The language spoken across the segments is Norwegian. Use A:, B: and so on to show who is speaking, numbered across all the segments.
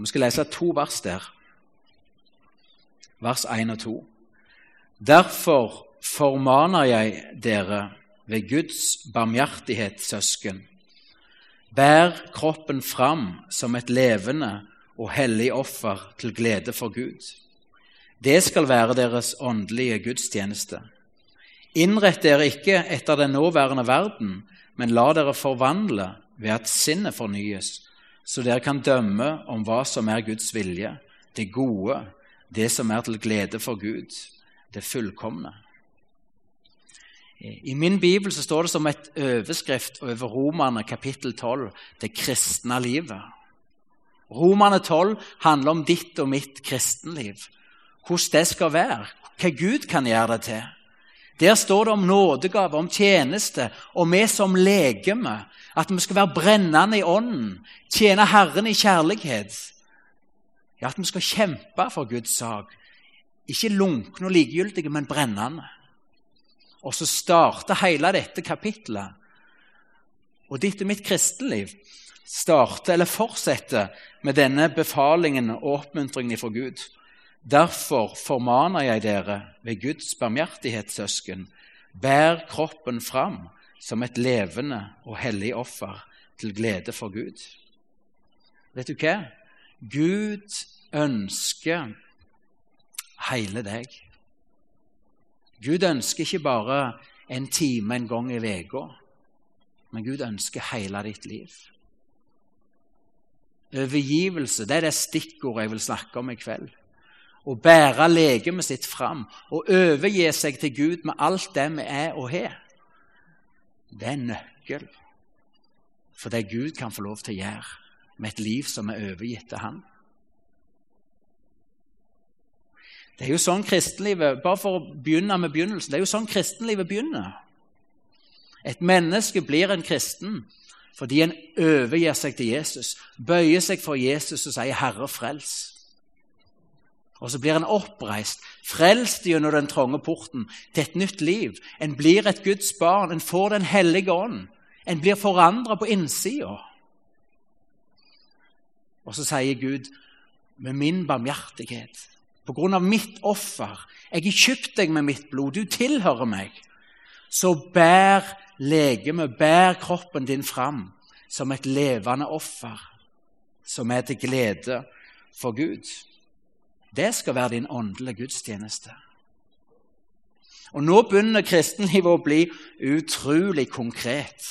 A: Vi skal lese to vers der. Vers 1 og 2. Derfor formaner jeg dere ved Guds barmhjertighet, søsken. Bær kroppen fram som et levende og hellig offer til glede for Gud. Det skal være deres åndelige gudstjeneste. Innrett dere ikke etter den nåværende verden, men la dere forvandle ved at sinnet fornyes, så dere kan dømme om hva som er Guds vilje, det gode, det som er til glede for Gud, det fullkomne. I min bibel så står det som et overskrift over Romerne kapittel 12 det kristne livet. Romerne 12 handler om ditt og mitt kristenliv. Hvordan det skal være, hva Gud kan gjøre det til. Der står det om nådegave, om tjeneste, og vi som legeme. At vi skal være brennende i ånden, tjene Herren i kjærlighet. Ja, At vi skal kjempe for Guds sak. Ikke lunkne og likegyldige, men brennende. Og så starter hele dette kapitlet. Og ditt og mitt kristenliv starter eller fortsetter med denne befalingen og oppmuntringen fra Gud. Derfor formaner jeg dere ved Guds barmhjertighet, søsken, bær kroppen fram som et levende og hellig offer til glede for Gud. Vet du hva? Gud ønsker hele deg. Gud ønsker ikke bare en time en gang i uka, men Gud ønsker hele ditt liv. Overgivelse det er det stikkordet jeg vil snakke om i kveld. Å bære legemet sitt fram og overgi seg til Gud med alt det vi er og har. Det er nøkkel for det Gud kan få lov til å gjøre med et liv som er overgitt til Han. Det er jo sånn kristenlivet Bare for å begynne med begynnelsen. Det er jo sånn kristenlivet begynner. Et menneske blir en kristen fordi en overgir seg til Jesus, bøyer seg for Jesus og sier 'Herre, frels'. Og så blir en oppreist, frelst gjennom den trange porten, til et nytt liv. En blir et Guds barn, en får Den hellige ånd. En blir forandra på innsida. Og så sier Gud, med min barmhjertighet, på grunn av mitt offer Jeg har kjøpt deg med mitt blod, du tilhører meg. Så bær legemet, bær kroppen din fram som et levende offer, som er til glede for Gud. Det skal være din åndelige gudstjeneste. Og Nå begynner kristenlivet å bli utrolig konkret.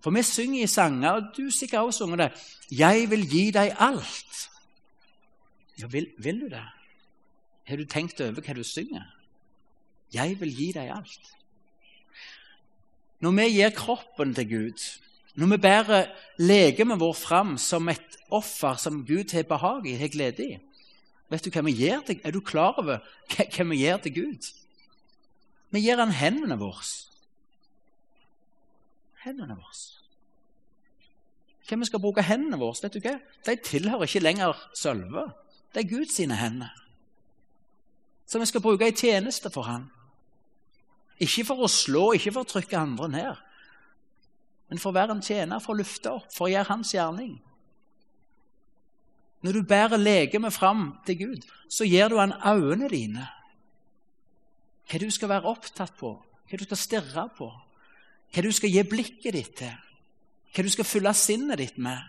A: For vi synger i sanger, og du sikkert også synger det 'Jeg vil gi deg alt'. Ja, vil, vil du det? Har du tenkt over hva du synger? 'Jeg vil gi deg alt'. Når vi gir kroppen til Gud, når vi bærer legemet vårt fram som et offer som Gud har behag i, har glede i Vet du hva vi gjør til, Er du klar over hva vi gjør til Gud? Vi gir han hendene våre. Hendene våre. Hva vi skal bruke hendene våre, vet du hva? De tilhører ikke lenger sølve. Det er Guds hender. Som vi skal bruke i tjeneste for Han. Ikke for å slå, ikke for å trykke andre ned, men for å være en tjener, for å lufte opp, for å gjøre hans gjerning. Når du bærer legemet fram til Gud, så gir du han øynene dine. Hva du skal være opptatt på, hva du skal stirre på, hva du skal gi blikket ditt til, hva du skal fylle sinnet ditt med.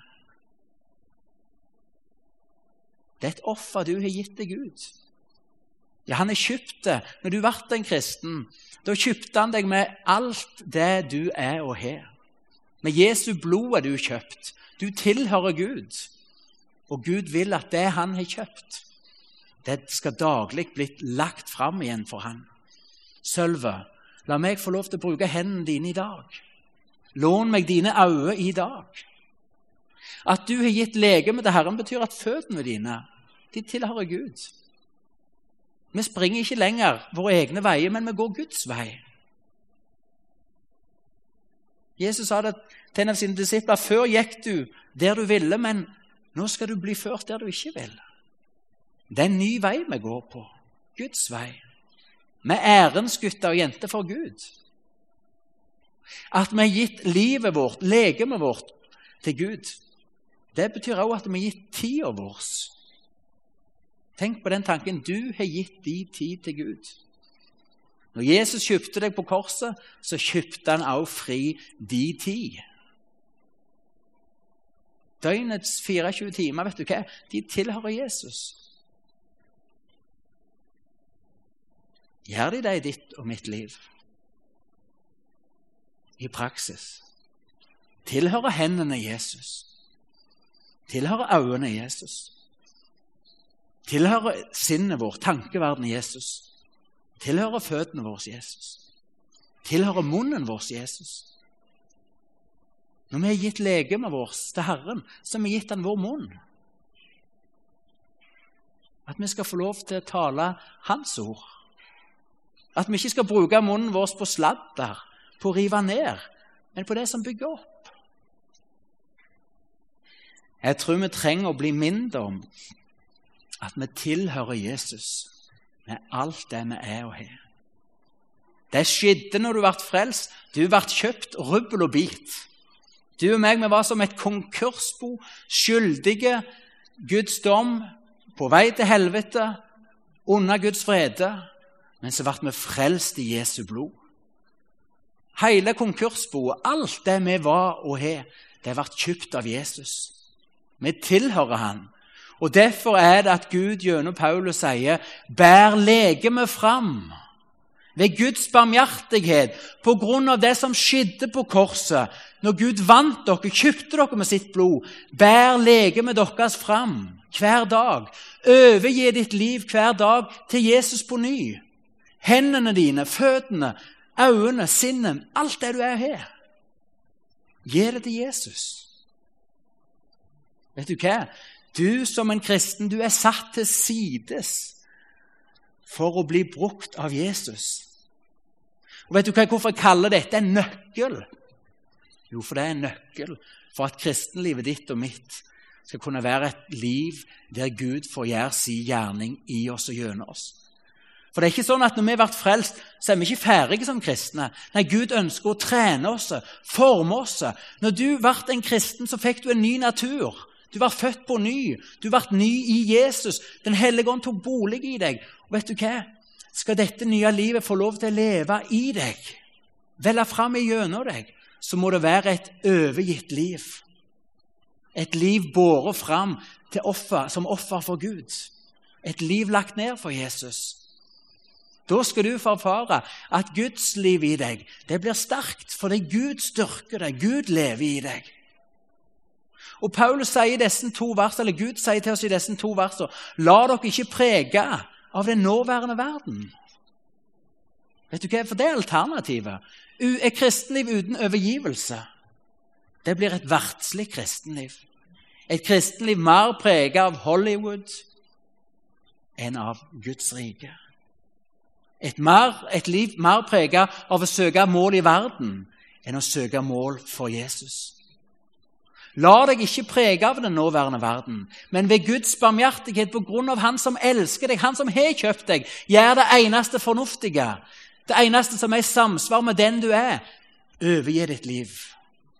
A: Det er et offer du har gitt til Gud. Ja, han har kjøpt det. Når du ble en kristen, da kjøpte han deg med alt det du er og har. Med Jesu blod er du kjøpt. Du tilhører Gud. Og Gud vil at det han har kjøpt, det skal daglig bli lagt fram igjen for han. Sølvet, la meg få lov til å bruke hendene dine i dag. Lån meg dine øyne i dag. At du har gitt legeme til Herren, betyr at føttene dine de tilhører Gud. Vi springer ikke lenger våre egne veier, men vi går Guds vei. Jesus sa det til en av sine disipler før gikk du der du ville, men nå skal du bli ført der du ikke vil. Det er en ny vei vi går på. Guds vei. Er ærens gutter og jenter for Gud. At vi har gitt livet vårt, legemet vårt, til Gud. Det betyr også at vi har gitt tida vår. Tenk på den tanken. Du har gitt din tid til Gud. Når Jesus kjøpte deg på korset, så kjøpte han også fri din tid. Døgnets 24 timer, vet du hva? De tilhører Jesus. Gjør de det i ditt og mitt liv? I praksis. Tilhører hendene Jesus? Tilhører øynene Jesus? Tilhører sinnet vårt, tankeverdenen Jesus? Tilhører føttene våre Jesus? Tilhører munnen vår Jesus? Når vi har gitt legemet vårt til Herren, så har vi gitt han vår munn. At vi skal få lov til å tale Hans ord. At vi ikke skal bruke munnen vår på sladder, på å rive ned, men på det som bygger opp. Jeg tror vi trenger å bli mindre om at vi tilhører Jesus med alt det vi er og har. Det skjedde når du ble frelst. Du ble kjøpt rubbel og bit. Du og meg vi var som et konkursbo, skyldige Guds dom, på vei til helvete, under Guds frede. Men så ble vi frelst i Jesu blod. Hele konkursboet, alt det vi var og har, det ble kjøpt av Jesus. Vi tilhører Han. Og Derfor er det at Gud gjennom Paulus sier, 'Bær legemet fram' ved Guds barmhjertighet på grunn av det som skjedde på korset. Når Gud vant dere, kjøpte dere med sitt blod. Bær legemet deres fram hver dag. Overgi ditt liv hver dag til Jesus på ny. Hendene dine, føttene, øynene, sinnet, alt det du er her. Gi det til Jesus. Vet du hva? Du som en kristen, du er satt til sides for å bli brukt av Jesus. Og Vet du hva, hvorfor jeg kaller dette en nøkkel? Jo, for det er en nøkkel for at kristenlivet ditt og mitt skal kunne være et liv der Gud får gjøre sin gjerning i oss og gjennom oss. For det er ikke sånn at Når vi har vært frelst, så er vi ikke ferdige som kristne. Nei, Gud ønsker å trene oss, forme oss. Når du ble en kristen, så fikk du en ny natur. Du var født på ny. Du ble ny i Jesus. Den hellige ånd tok bolig i deg. Og vet du hva? Skal dette nye livet få lov til å leve i deg, velle fram gjennom deg, så må det være et overgitt liv. Et liv båret fram offer, som offer for Gud. Et liv lagt ned for Jesus. Da skal du få at Guds liv i deg det blir sterkt, fordi Gud styrker deg. Gud lever i deg. Og Paulus sier i disse to vers, eller Gud sier til oss i disse to versene La dere ikke prege av den nåværende verden. Vet du hva? For det er alternativet. Et kristenliv uten overgivelse det blir et verdslig kristenliv. Et kristenliv mer preget av Hollywood enn av Guds rike. Et, mer, et liv mer preget av å søke mål i verden enn å søke mål for Jesus. La deg ikke prege av den nåværende verden, men ved Guds barmhjertighet på grunn av Han som elsker deg, Han som har kjøpt deg, gjør det eneste fornuftige, det eneste som er i samsvar med den du er. Overgi ditt liv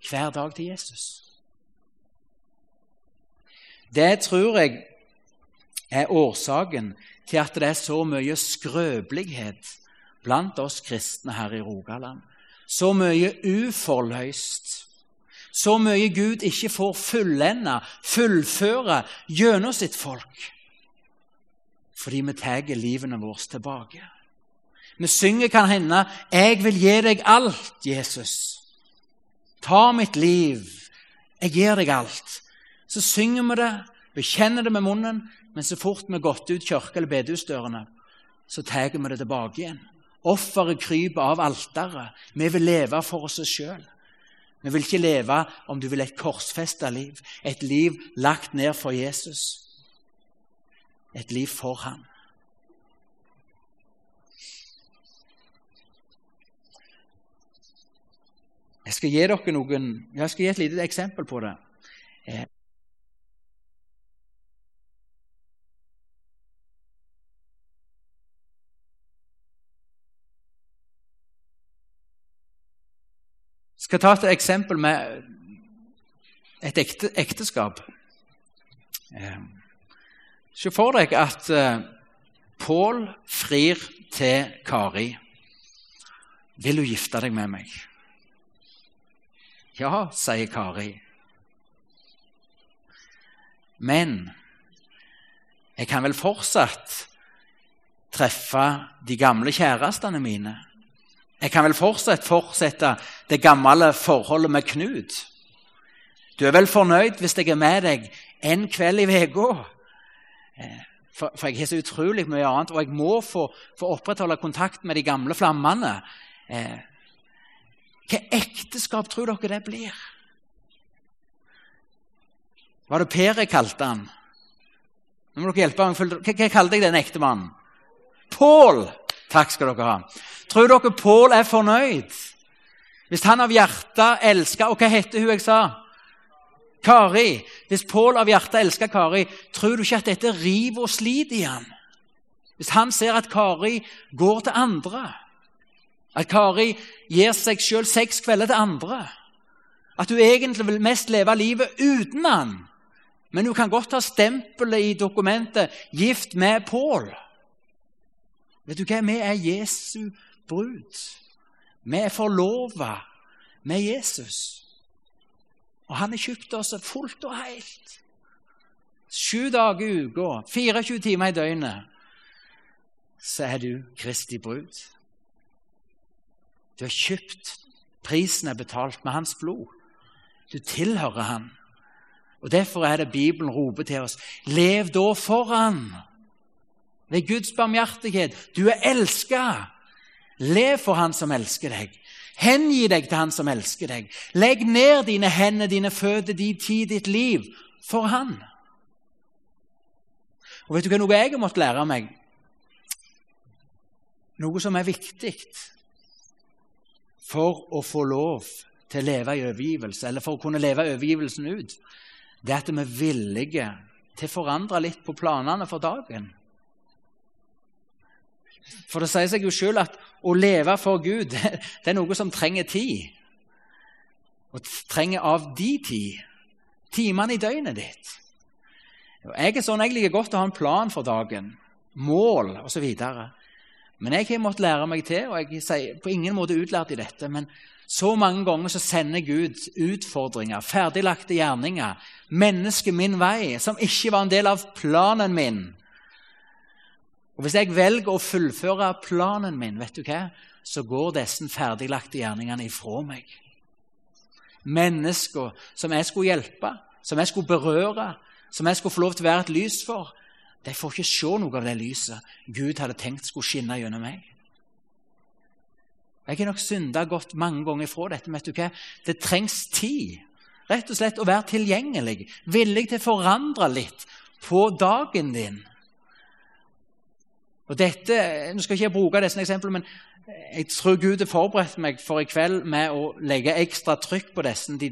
A: hver dag til Jesus. Det tror jeg er årsaken til at det er så mye skrøpelighet blant oss kristne her i Rogaland. Så mye uforløst så mye Gud ikke får fullende, fullføre gjennom sitt folk. Fordi vi tar livene våre tilbake. Vi synger kan hende 'Jeg vil gi deg alt, Jesus'. Ta mitt liv. Jeg gir deg alt. Så synger vi det, bekjenner det med munnen, men så fort vi har gått ut kirke- eller bedehusdørene, så tar vi det tilbake igjen. Offeret kryper av alteret. Vi vil leve for oss sjøl. Vi vil ikke leve, om du vil, et korsfesta liv. Et liv lagt ned for Jesus. Et liv for ham. Jeg skal gi dere noen, jeg skal gi et lite eksempel på det. Skal ta et eksempel med et ekte, ekteskap. Eh, se for deg at eh, Pål frir til Kari. Vil du gifte deg med meg? Ja, sier Kari. Men jeg kan vel fortsatt treffe de gamle kjærestene mine. Jeg kan vel fortsatt fortsette det gamle forholdet med Knut. Du er vel fornøyd hvis jeg er med deg en kveld i uka? Eh, for, for, jeg har så utrolig mye annet, og jeg må få, få opprettholde kontakt med de gamle flammene. Eh, hva ekteskap tror dere det blir? Var det Per jeg kalte han? Nå må dere hjelpe meg. Hva, hva kalte jeg den ektemannen? Pål! Takk skal dere ha. Tror dere Pål er fornøyd? Hvis han av hjertet elsker Og hva heter hun jeg sa? Kari. Hvis Pål av hjertet elsker Kari, tror du ikke at dette river og sliter i ham? Hvis han ser at Kari går til andre, at Kari gir seg sjøl seks kvelder til andre, at hun egentlig vil mest leve livet uten han, men hun kan godt ha stempelet i dokumentet 'gift med Pål'. Vet du hva? Vi er Jesu brud. Vi er forlova med Jesus. Og han har kjøpt oss fullt og helt. Sju dager i uka, 24 timer i døgnet, så er du Kristi brud. Du har kjøpt. Prisen er betalt med hans blod. Du tilhører han. Og Derfor er det Bibelen roper til oss lev da for Han. Ved Guds barmhjertighet. Du er elska. Lev for Han som elsker deg. Hengi deg til Han som elsker deg. Legg ned dine hender, dine føtter, din tid, ditt liv for Han. Og Vet du hva noe jeg har måttet lære meg? Noe som er viktig for å få lov til å leve i overgivelse, eller for å kunne leve overgivelsen ut det er at vi er villige til å forandre litt på planene for dagen. For det sier seg jo sjøl at å leve for Gud det er noe som trenger tid. Og trenger av de tid. Timene i døgnet ditt. Jeg er sånn, jeg liker godt å ha en plan for dagen. Mål osv. Men jeg har måttet lære meg til, og jeg er på ingen måte utlært i dette, men så mange ganger så sender Gud utfordringer, ferdiglagte gjerninger, mennesket min vei, som ikke var en del av planen min. Og Hvis jeg velger å fullføre planen min, vet du hva, så går disse ferdiglagte gjerningene ifra meg. Mennesker som jeg skulle hjelpe, som jeg skulle berøre, som jeg skulle få lov til å være et lys for, de får ikke se noe av det lyset Gud hadde tenkt skulle skinne gjennom meg. Jeg har nok synda godt mange ganger ifra dette. Vet du hva? Det trengs tid. Rett og slett å være tilgjengelig, villig til å forandre litt på dagen din. Og dette, Nå skal ikke jeg bruke disse eksemplene, men jeg tror Gud har forberedt meg for i kveld med å legge ekstra trykk på disse de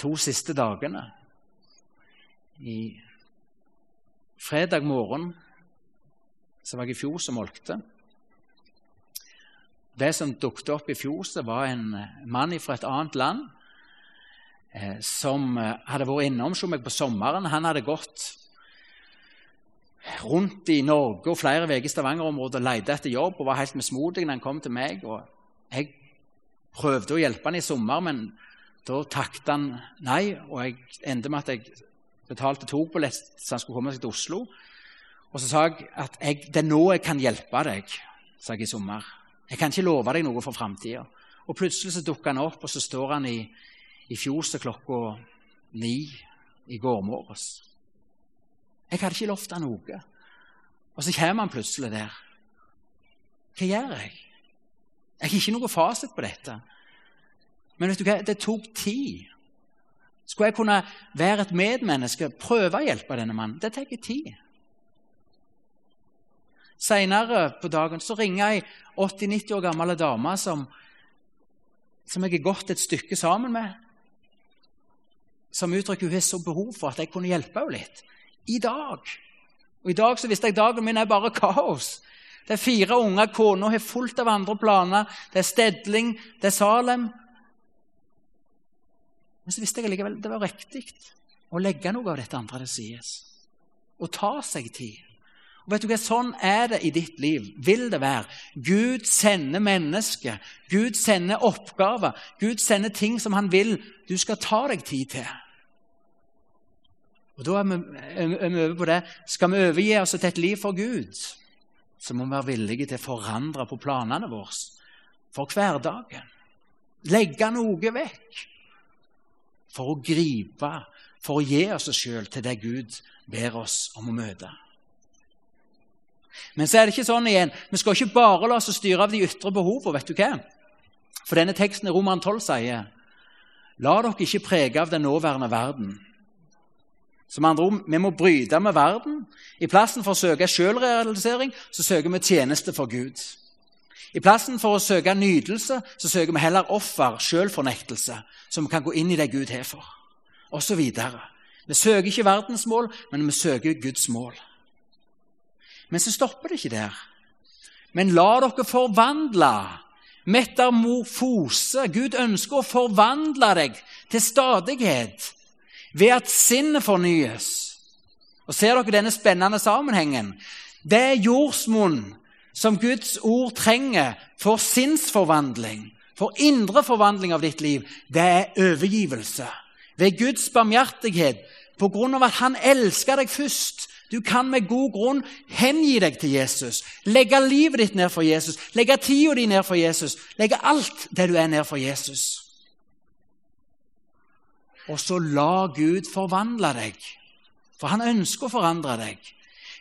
A: to siste dagene. I fredag morgen så var jeg i fjor som molkte. Det som dukket opp i fjoset, var en mann fra et annet land eh, som eh, hadde vært innom hos meg på sommeren. Han hadde gått rundt i Norge og flere uker i Stavanger-området og lette etter jobb og var helt mismodig når han kom til meg. Og jeg prøvde å hjelpe han i sommer, men da takket han nei. Og jeg endte med at jeg betalte togbillett så han skulle komme seg til Oslo. Og så sa jeg at jeg, det er nå jeg kan hjelpe deg, sa jeg i sommer. Jeg kan ikke love deg noe for framtida. Og plutselig så dukker han opp, og så står han i, i fjoset klokka ni i går morges. Jeg hadde ikke lovt han noe. Og så kommer han plutselig der. Hva gjør jeg? Jeg har ikke noe fasit på dette. Men vet du hva? det tok tid. Skulle jeg kunne være et medmenneske, prøve å hjelpe denne mannen? Det tar tid. Seinere på dagen så ringer ei 80-90 år gammel dame som, som jeg har gått et stykke sammen med, som uttrykker hun har så behov for at jeg kunne hjelpe henne litt. I dag. Og I dag så visste jeg dagen min er bare kaos. Det er fire unger, kona har fullt av andre planer. Det er stedling, det er Salem. Men så visste jeg likevel det var riktig å legge noe av dette andre til side. Og ta seg tid. Og vet du hva, Sånn er det i ditt liv. Vil det være. Gud sender mennesker. Gud sender oppgaver. Gud sender ting som han vil du skal ta deg tid til. Og Da er vi, er vi over på det. Skal vi overgi oss til et liv for Gud, så må vi være villige til å forandre på planene våre for hverdagen. Legge noe vekk for å gripe, for å gi oss sjøl til det Gud ber oss om å møte. Men så er det ikke sånn igjen. Vi skal ikke bare la oss styre av de ytre behovene. vet du hva? For denne teksten i Roman 12 sier La dere ikke prege av den nåværende verden. Som andre ord, Vi må bryte med verden. I plassen for å søke selvrealisering så søker vi tjeneste for Gud. I plassen for å søke nytelse så søker vi heller offer, selvfornektelse, som kan gå inn i det Gud har for. Og videre. Vi søker ikke verdens mål, men vi søker Guds mål. Men så stopper det ikke der. Men la dere forvandle. Metamorfose. Gud ønsker å forvandle deg til stadighet ved at sinnet fornyes. Og Ser dere denne spennende sammenhengen? Det er jordsmonn som Guds ord trenger for sinnsforvandling, for indre forvandling av ditt liv. Det er overgivelse. Ved Guds barmhjertighet, på grunn av at Han elsker deg først, du kan med god grunn hengi deg til Jesus, legge livet ditt ned for Jesus, legge tida di ned for Jesus, legge alt det du er, ned for Jesus. Og så la Gud forvandle deg, for han ønsker å forandre deg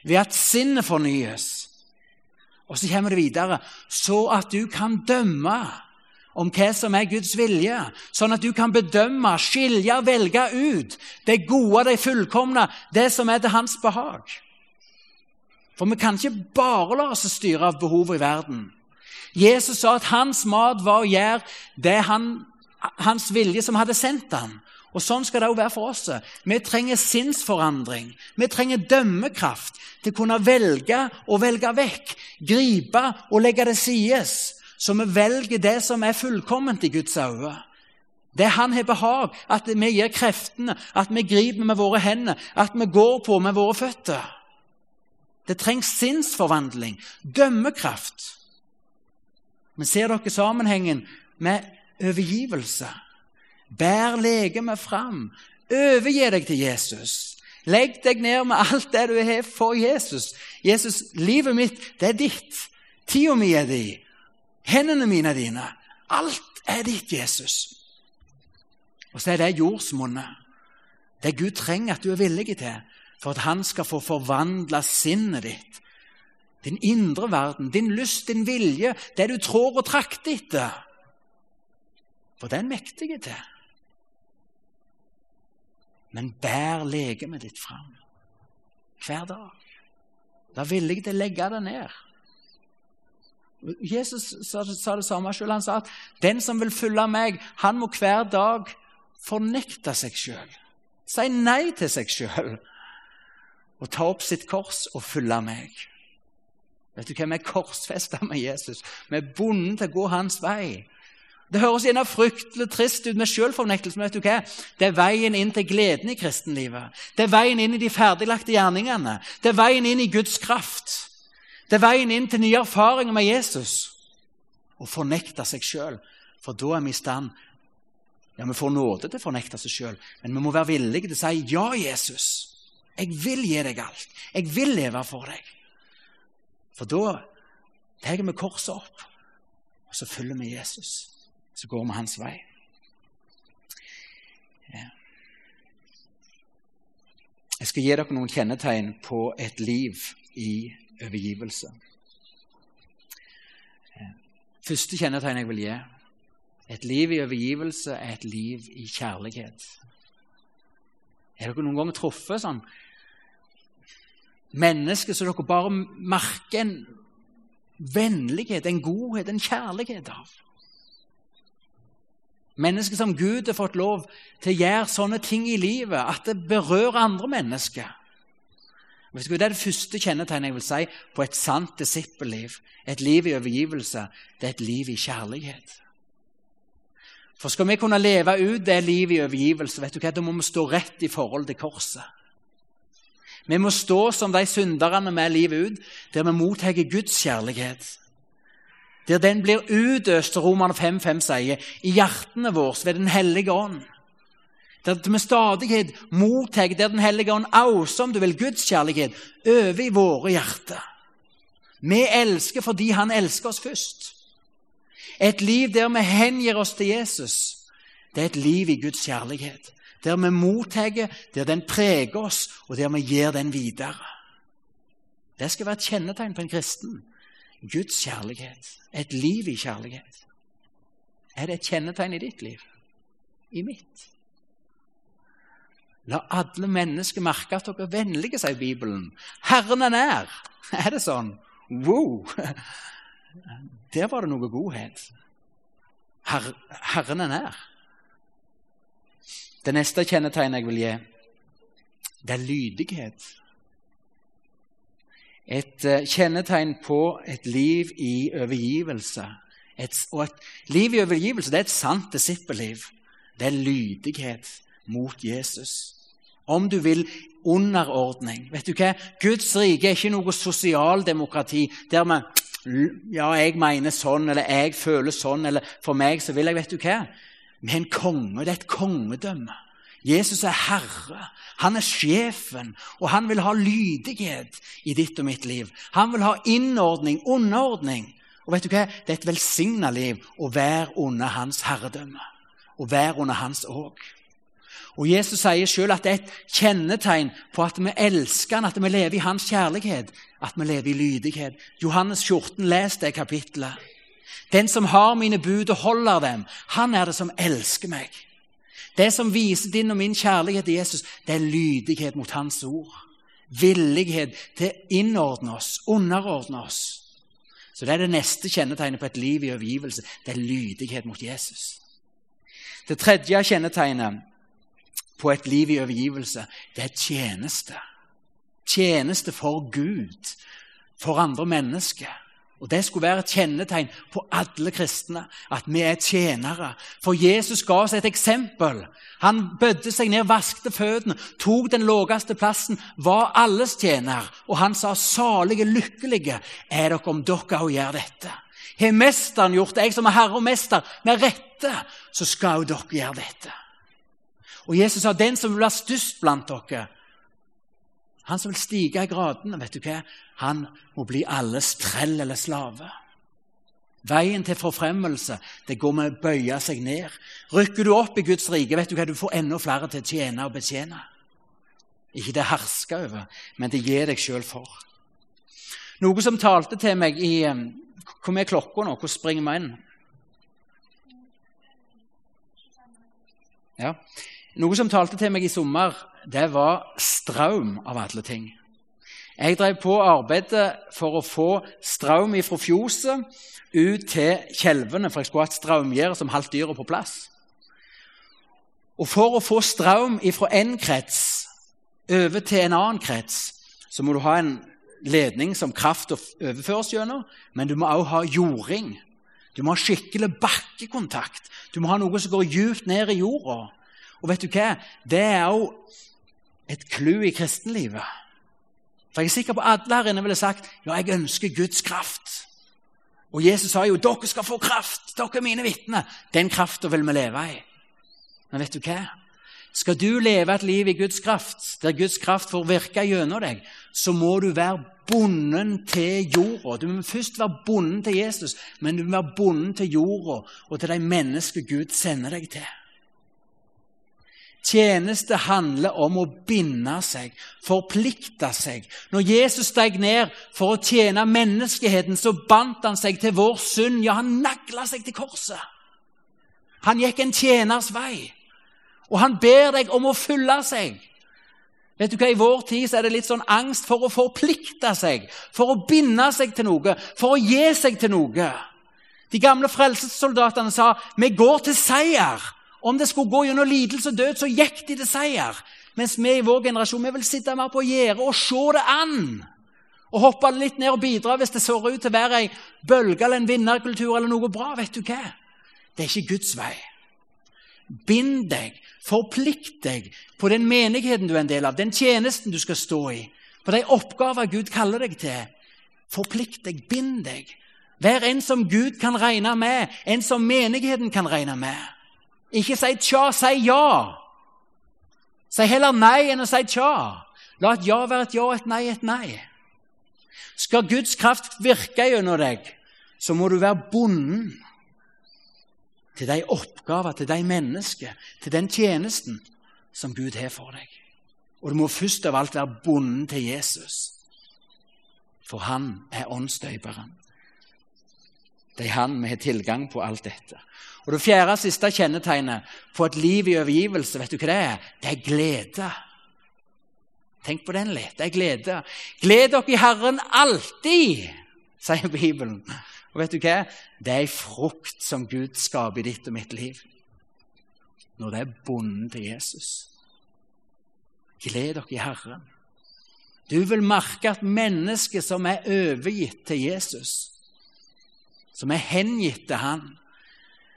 A: ved at sinnet fornyes. Og så kommer det videre så at du kan dømme om hva som er Guds vilje, sånn at du kan bedømme, skilje, velge ut det gode, det fullkomne, det som er til hans behag. For vi kan ikke bare la oss styre av behovet i verden. Jesus sa at hans mat var å gjøre det han, hans vilje som hadde sendt ham. Og Sånn skal det også være for oss. Vi trenger sinnsforandring. Vi trenger dømmekraft til å kunne velge og velge vekk, gripe og legge det sides så vi velger det som er fullkomment i Guds øyne. Det Han har behag, at vi gir kreftene, at vi griper med våre hender, at vi går på med våre føtter. Det trengs sinnsforvandling, dømmekraft. Men ser dere sammenhengen med overgivelse? Bær legemet fram. Overgi deg til Jesus. Legg deg ned med alt det du har for Jesus. Jesus, livet mitt, det er ditt. Tida mi er di. Hendene mine er dine. Alt er ditt, Jesus. Og så er det jordsmonnet. Det Gud trenger at du er villig til for at han skal få forvandle sinnet ditt. Din indre verden, din lyst, din vilje, det du tror og trakter etter. For det er han mektig til. Men bær legemet ditt fram hver dag. Da villig til å legge det ned. Jesus sa det samme selv. Han sa at den som vil følge meg, han må hver dag fornekte seg sjøl. Si nei til seg sjøl og ta opp sitt kors og følge meg. Vet du hva? Vi er korsfesta med Jesus. Vi er bundet til å gå hans vei. Det høres gjerne fryktelig trist ut med selvfornektelse, men vet du hva? det er veien inn til gleden i kristenlivet. Det er veien inn i de ferdiglagte gjerningene. Det er veien inn i Guds kraft. Det er veien inn til nye erfaringer med Jesus. Å fornekte seg sjøl. For da er vi i stand Ja, vi får nåde til å fornekte seg sjøl, men vi må være villige til å si ja, Jesus. Jeg vil gi deg alt. Jeg vil leve for deg. For da tar vi korset opp, og så følger vi Jesus. Så går vi hans vei. Jeg skal gi dere noen kjennetegn på et liv i overgivelse. Første kjennetegn jeg vil gi et liv i overgivelse er et liv i kjærlighet. Er dere noen ganger truffet sånn mennesker som dere bare merker en vennlighet, en godhet, en kjærlighet av? Mennesker som Gud har fått lov til å gjøre sånne ting i livet at det berører andre mennesker. Det er det første kjennetegnet jeg vil si på et sant disippelliv. Et liv i overgivelse. Det er et liv i kjærlighet. For skal vi kunne leve ut det livet i overgivelse, vet du hva, da må vi stå rett i forhold til korset. Vi må stå som de synderne med livet ut, der vi mottar Guds kjærlighet. Der den blir utøst, Romerne 5.5 sier, i hjertene våre ved Den hellige ånd. Der vi stadighet mottar der Den hellige ånd auser, om du vil, Guds kjærlighet over i våre hjerter. Vi elsker fordi Han elsker oss først. Et liv der vi hengir oss til Jesus, det er et liv i Guds kjærlighet. Der vi mottar, der den preger oss, og der vi gir den videre. Det skal være et kjennetegn på en kristen. Guds kjærlighet. Et liv i kjærlighet. Er det et kjennetegn i ditt liv? I mitt? La alle mennesker merke at dere er vennlige, sier Bibelen. Herren er nær. Er det sånn? Wow! Der var det noe godhet. Her, Herren er nær. Det neste kjennetegnet jeg vil gi, det er lydighet. Et uh, kjennetegn på et liv i overgivelse. Et, og et liv i overgivelse det er et sant disippelliv. Det er lydighet mot Jesus. Om du vil underordning. Vet du hva? Guds rike er ikke noe sosialdemokrati der vi ja, jeg mener sånn, eller jeg føler sånn, eller for meg så vil jeg Vet du hva? Vi er en konge. Det er et kongedømme. Jesus er herre. Han er sjefen, og han vil ha lydighet i ditt og mitt liv. Han vil ha innordning, underordning. Og vet du hva? Det er et velsigna liv å være under hans herredømme. Å være under hans åk. Og Jesus sier selv at det er et kjennetegn på at vi elsker han, at vi lever i hans kjærlighet, at vi lever i lydighet. Johannes 14, les det kapitlet. Den som har mine bud og holder dem, han er det som elsker meg. Det som viser din og min kjærlighet til Jesus, det er lydighet mot hans ord. Villighet til å innordne oss, underordne oss. Så Det er det neste kjennetegnet på et liv i overgivelse. Det er lydighet mot Jesus. Det tredje kjennetegnet på et liv i overgivelse, det er tjeneste. Tjeneste for Gud, for andre mennesker. Og Det skulle være et kjennetegn på alle kristne, at vi er tjenere. For Jesus ga oss et eksempel. Han bødde seg ned, vaskte føttene, tok den laveste plassen, var alles tjener. Og han sa, 'Salige, lykkelige er dere om dere òg gjør dette.' Har Mesteren gjort det, jeg som er herre og mester, med rette, så skal jo dere gjøre dette. Og Jesus sa, 'Den som vil være størst blant dere' Han som vil stige i gradene, vet du hva? han må bli alles trell eller slave. Veien til forfremmelse det går med å bøye seg ned. Rykker du opp i Guds rike, vet du hva? Du får enda flere til å tjene og betjene. Ikke det herske over, men det gir deg sjøl for. Noe som talte til meg i Hvor er klokka nå? Hvor springer vi inn? Ja. Noe som talte til meg i sommer, det var strøm av alle ting. Jeg drev på arbeidet for å få strøm fra fjoset ut til kjelvene, for jeg skulle ha et strømgjerde som holdt dyret på plass. Og For å få strøm fra én krets over til en annen krets, så må du ha en ledning som kraft overføres gjennom, men du må også ha jording. Du må ha skikkelig bakkekontakt. Du må ha noe som går djupt ned i jorda. Og vet du hva? Det er òg et clou i kristenlivet. For Jeg er sikker på at alle her inne ville sagt ja, jeg ønsker Guds kraft. Og Jesus sa jo dere skal få kraft, dere er mine vitner. Den krafta vil vi leve i. Men vet du hva? Skal du leve et liv i Guds kraft, der Guds kraft får virke gjennom deg, så må du være bonden til jorda. Du må først være bonden til Jesus, men du må være bonden til jorda og til de menneskene Gud sender deg til. Tjeneste handler om å binde seg, forplikte seg. Når Jesus steg ned for å tjene menneskeheten, så bandt han seg til vår synd. Ja, han nagla seg til korset. Han gikk en tjeners vei. Og han ber deg om å følge seg. Vet du hva, I vår tid er det litt sånn angst for å forplikte seg, for å binde seg til noe, for å gi seg til noe. De gamle frelsessoldatene sa 'Vi går til seier'. Om det skulle gå gjennom lidelse og død, så gikk de til seier. Mens vi i vår generasjon vi vil sitte mer på gjerdet og se det an. Og hoppe litt ned og bidra hvis det ser ut til å være ei bølge eller en vinnerkultur eller noe bra. Vet du hva? Det er ikke Guds vei. Bind deg, forplikt deg på den menigheten du er en del av, den tjenesten du skal stå i, på de oppgaver Gud kaller deg til. Forplikt deg, bind deg. Vær en som Gud kan regne med, en som menigheten kan regne med. Ikke si tja, si ja. Si heller nei enn å si tja. La et ja være et ja og et nei et nei. Skal Guds kraft virke gjennom deg, så må du være bonden til de oppgaver, til de mennesker, til den tjenesten som Gud har for deg. Og du må først av alt være bonden til Jesus, for han er åndsdøyperen. Det er han vi har tilgang på alt dette. Og Det fjerde siste kjennetegnet på et liv i overgivelse, vet du hva det er? Det er glede. Tenk på den litt. Det er glede. Gled dere i Herren alltid, sier Bibelen. Og vet du hva? Det er ei frukt som Gud skaper i ditt og mitt liv. Når det er bonden til Jesus. Gled dere i Herren. Du vil merke at mennesket som er overgitt til Jesus, som er hengitt til Han,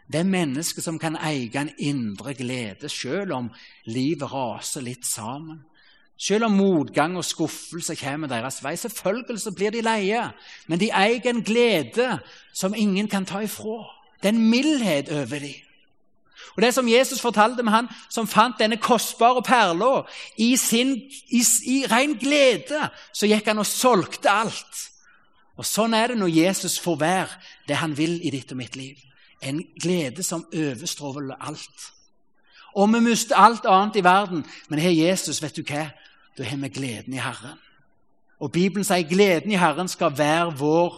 A: det er mennesker som kan eie en indre glede, selv om livet raser litt sammen. Selv om motgang og skuffelse kommer deres vei. Selvfølgelig så blir de leie, men de eier en glede som ingen kan ta ifra. Det er en mildhet over dem. Og Det som Jesus fortalte med han som fant denne kostbare perla i, i, i ren glede, så gikk han og solgte alt. Og Sånn er det når Jesus får være det han vil i ditt og mitt liv. En glede som overstråler alt. Og vi mister alt annet i verden, men har Jesus, vet du hva? Da har vi gleden i Herren. Og Bibelen sier gleden i Herren skal være vår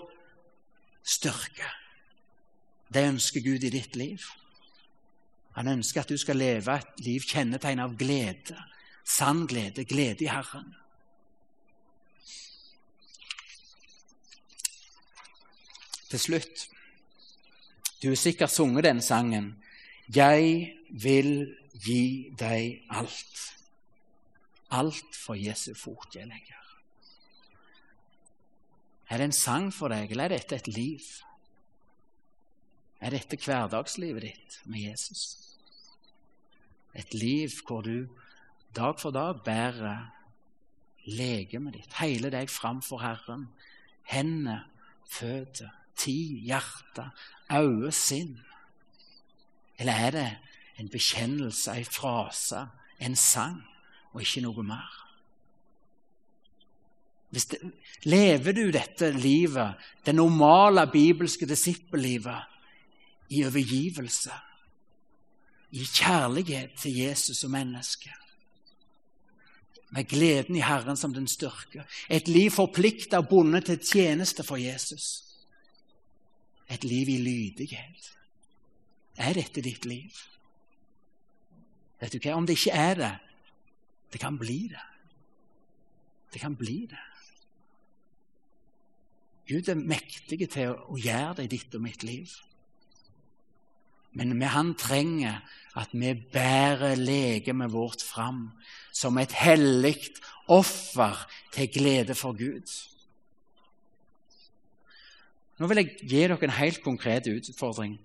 A: styrke. Det ønsker Gud i ditt liv. Han ønsker at du skal leve et liv kjennetegnet av glede. Sann glede, glede i Herren. Til slutt Du har sikkert sunget den sangen. Jeg vil gi deg alt alt for Jesu fot jeg legger. Er det en sang for deg, eller er dette et liv? Er dette hverdagslivet ditt med Jesus? Et liv hvor du dag for dag bærer legemet ditt, hele deg framfor Herren. Hender, føtter, tid, hjerte, øye, sinn. Eller er det en bekjennelse, en frase, en sang? og ikke noe mer. Det, lever du dette livet, det normale bibelske disippellivet, i overgivelse, i kjærlighet til Jesus og mennesket, med gleden i Herren som den styrke, et liv forplikta og bundet til tjeneste for Jesus, et liv i lydighet. Er dette ditt liv? Vet du hva? Om det ikke er det, det kan bli det. Det kan bli det. Gud er mektig til å gjøre det i ditt og mitt liv. Men han trenger at vi bærer legemet vårt fram som et hellig offer til glede for Gud. Nå vil jeg gi dere en helt konkret utfordring.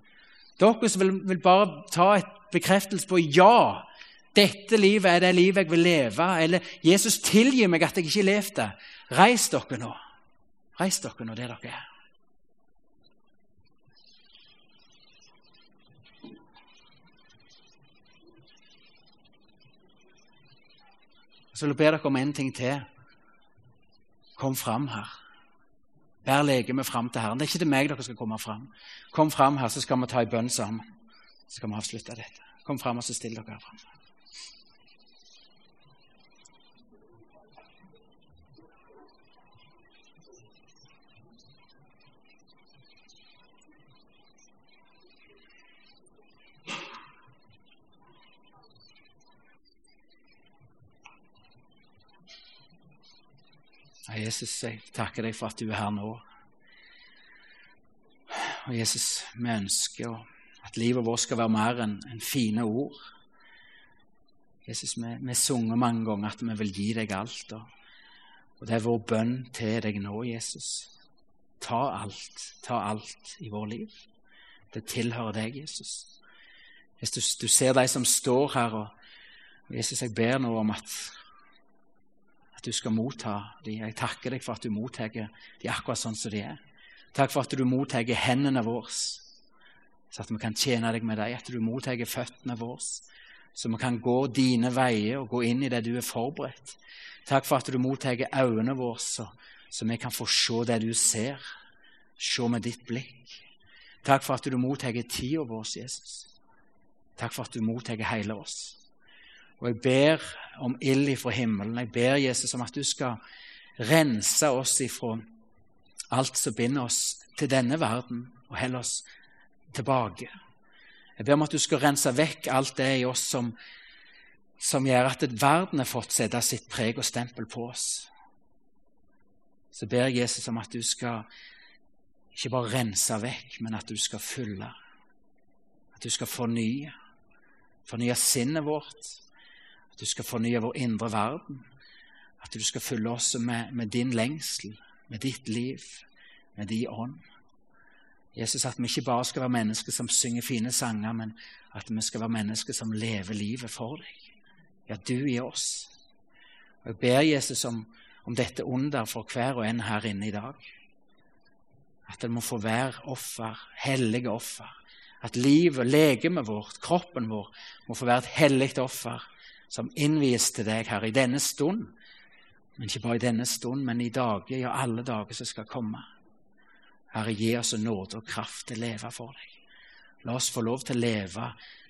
A: Dere som vil, vil bare ta et bekreftelse på ja, dette livet er det livet jeg vil leve. Eller 'Jesus, tilgi meg at jeg ikke levde'. Reis dere nå. Reis dere nå det dere er. Så vil jeg be dere om en ting til. Kom fram her. Bær legemet fram til Herren. Det er ikke til meg dere skal komme fram. Kom fram her, så skal vi ta en bønn sammen. Så skal vi avslutte dette. Kom fram og så still dere her fram. Jesus, jeg takker deg for at du er her nå. Og Jesus, vi ønsker at livet vårt skal være mer enn en fine ord. Jesus, vi, vi sunger mange ganger at vi vil gi deg alt. Og, og det er vår bønn til deg nå, Jesus. Ta alt, ta alt i vår liv. Det tilhører deg, Jesus. Hvis du, du ser de som står her, og, og Jesus, jeg ber nå om at, at du skal motta dem. Jeg takker deg for at du mottar dem akkurat sånn som de er. Takk for at du mottar hendene våre, så at vi kan tjene deg med dem. At du mottar føttene våre, så vi kan gå dine veier og gå inn i det du er forberedt. Takk for at du mottar øynene våre, så, så vi kan få se det du ser. Se med ditt blikk. Takk for at du mottar tida vår, Jesus. Takk for at du mottar hele oss. Og jeg ber om ild ifra himmelen. Jeg ber Jesus om at du skal rense oss ifra alt som binder oss til denne verden, og holde oss tilbake. Jeg ber om at du skal rense vekk alt det i oss som, som gjør at verden har fått sette sitt preg og stempel på oss. Så ber jeg Jesus om at du skal ikke bare rense vekk, men at du skal fylle. At du skal fornye. Fornye sinnet vårt. Du skal fornye vår indre verden. At du skal fylle oss med, med din lengsel, med ditt liv, med din ånd. Jesus, at vi ikke bare skal være mennesker som synger fine sanger, men at vi skal være mennesker som lever livet for deg. Ja, du i oss. Og Jeg ber Jesus om, om dette under for hver og en her inne i dag. At det må få være offer, hellige offer. At livet, legemet vårt, kroppen vår, må få være et hellig offer som innvies til deg, her i denne stund. Men ikke bare i denne stund, men i dager, ja, alle dager som skal komme. Herre, gi oss nåde og kraft til å leve for deg. La oss få lov til å leve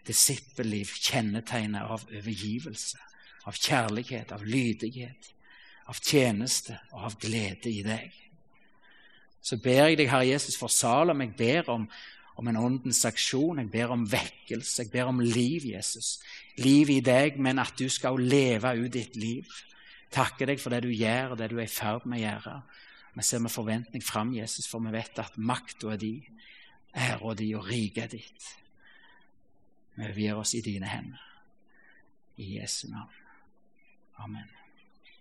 A: disippelliv kjennetegnet av overgivelse, av kjærlighet, av lydighet, av tjeneste og av glede i deg. Så ber jeg deg, Herre Jesus, for Salem. Jeg ber om, om en åndens aksjon. Jeg ber om vekkelse. Jeg ber om liv, Jesus. Liv i deg, men at du skal leve ut ditt liv. Takke deg for det du gjør, og det du er i ferd med å gjøre. Vi ser med forventning fram, Jesus, for vi vet at makta er di, æra di og riket er ditt. Vi overgir oss i dine hender. I Jesu navn. Amen.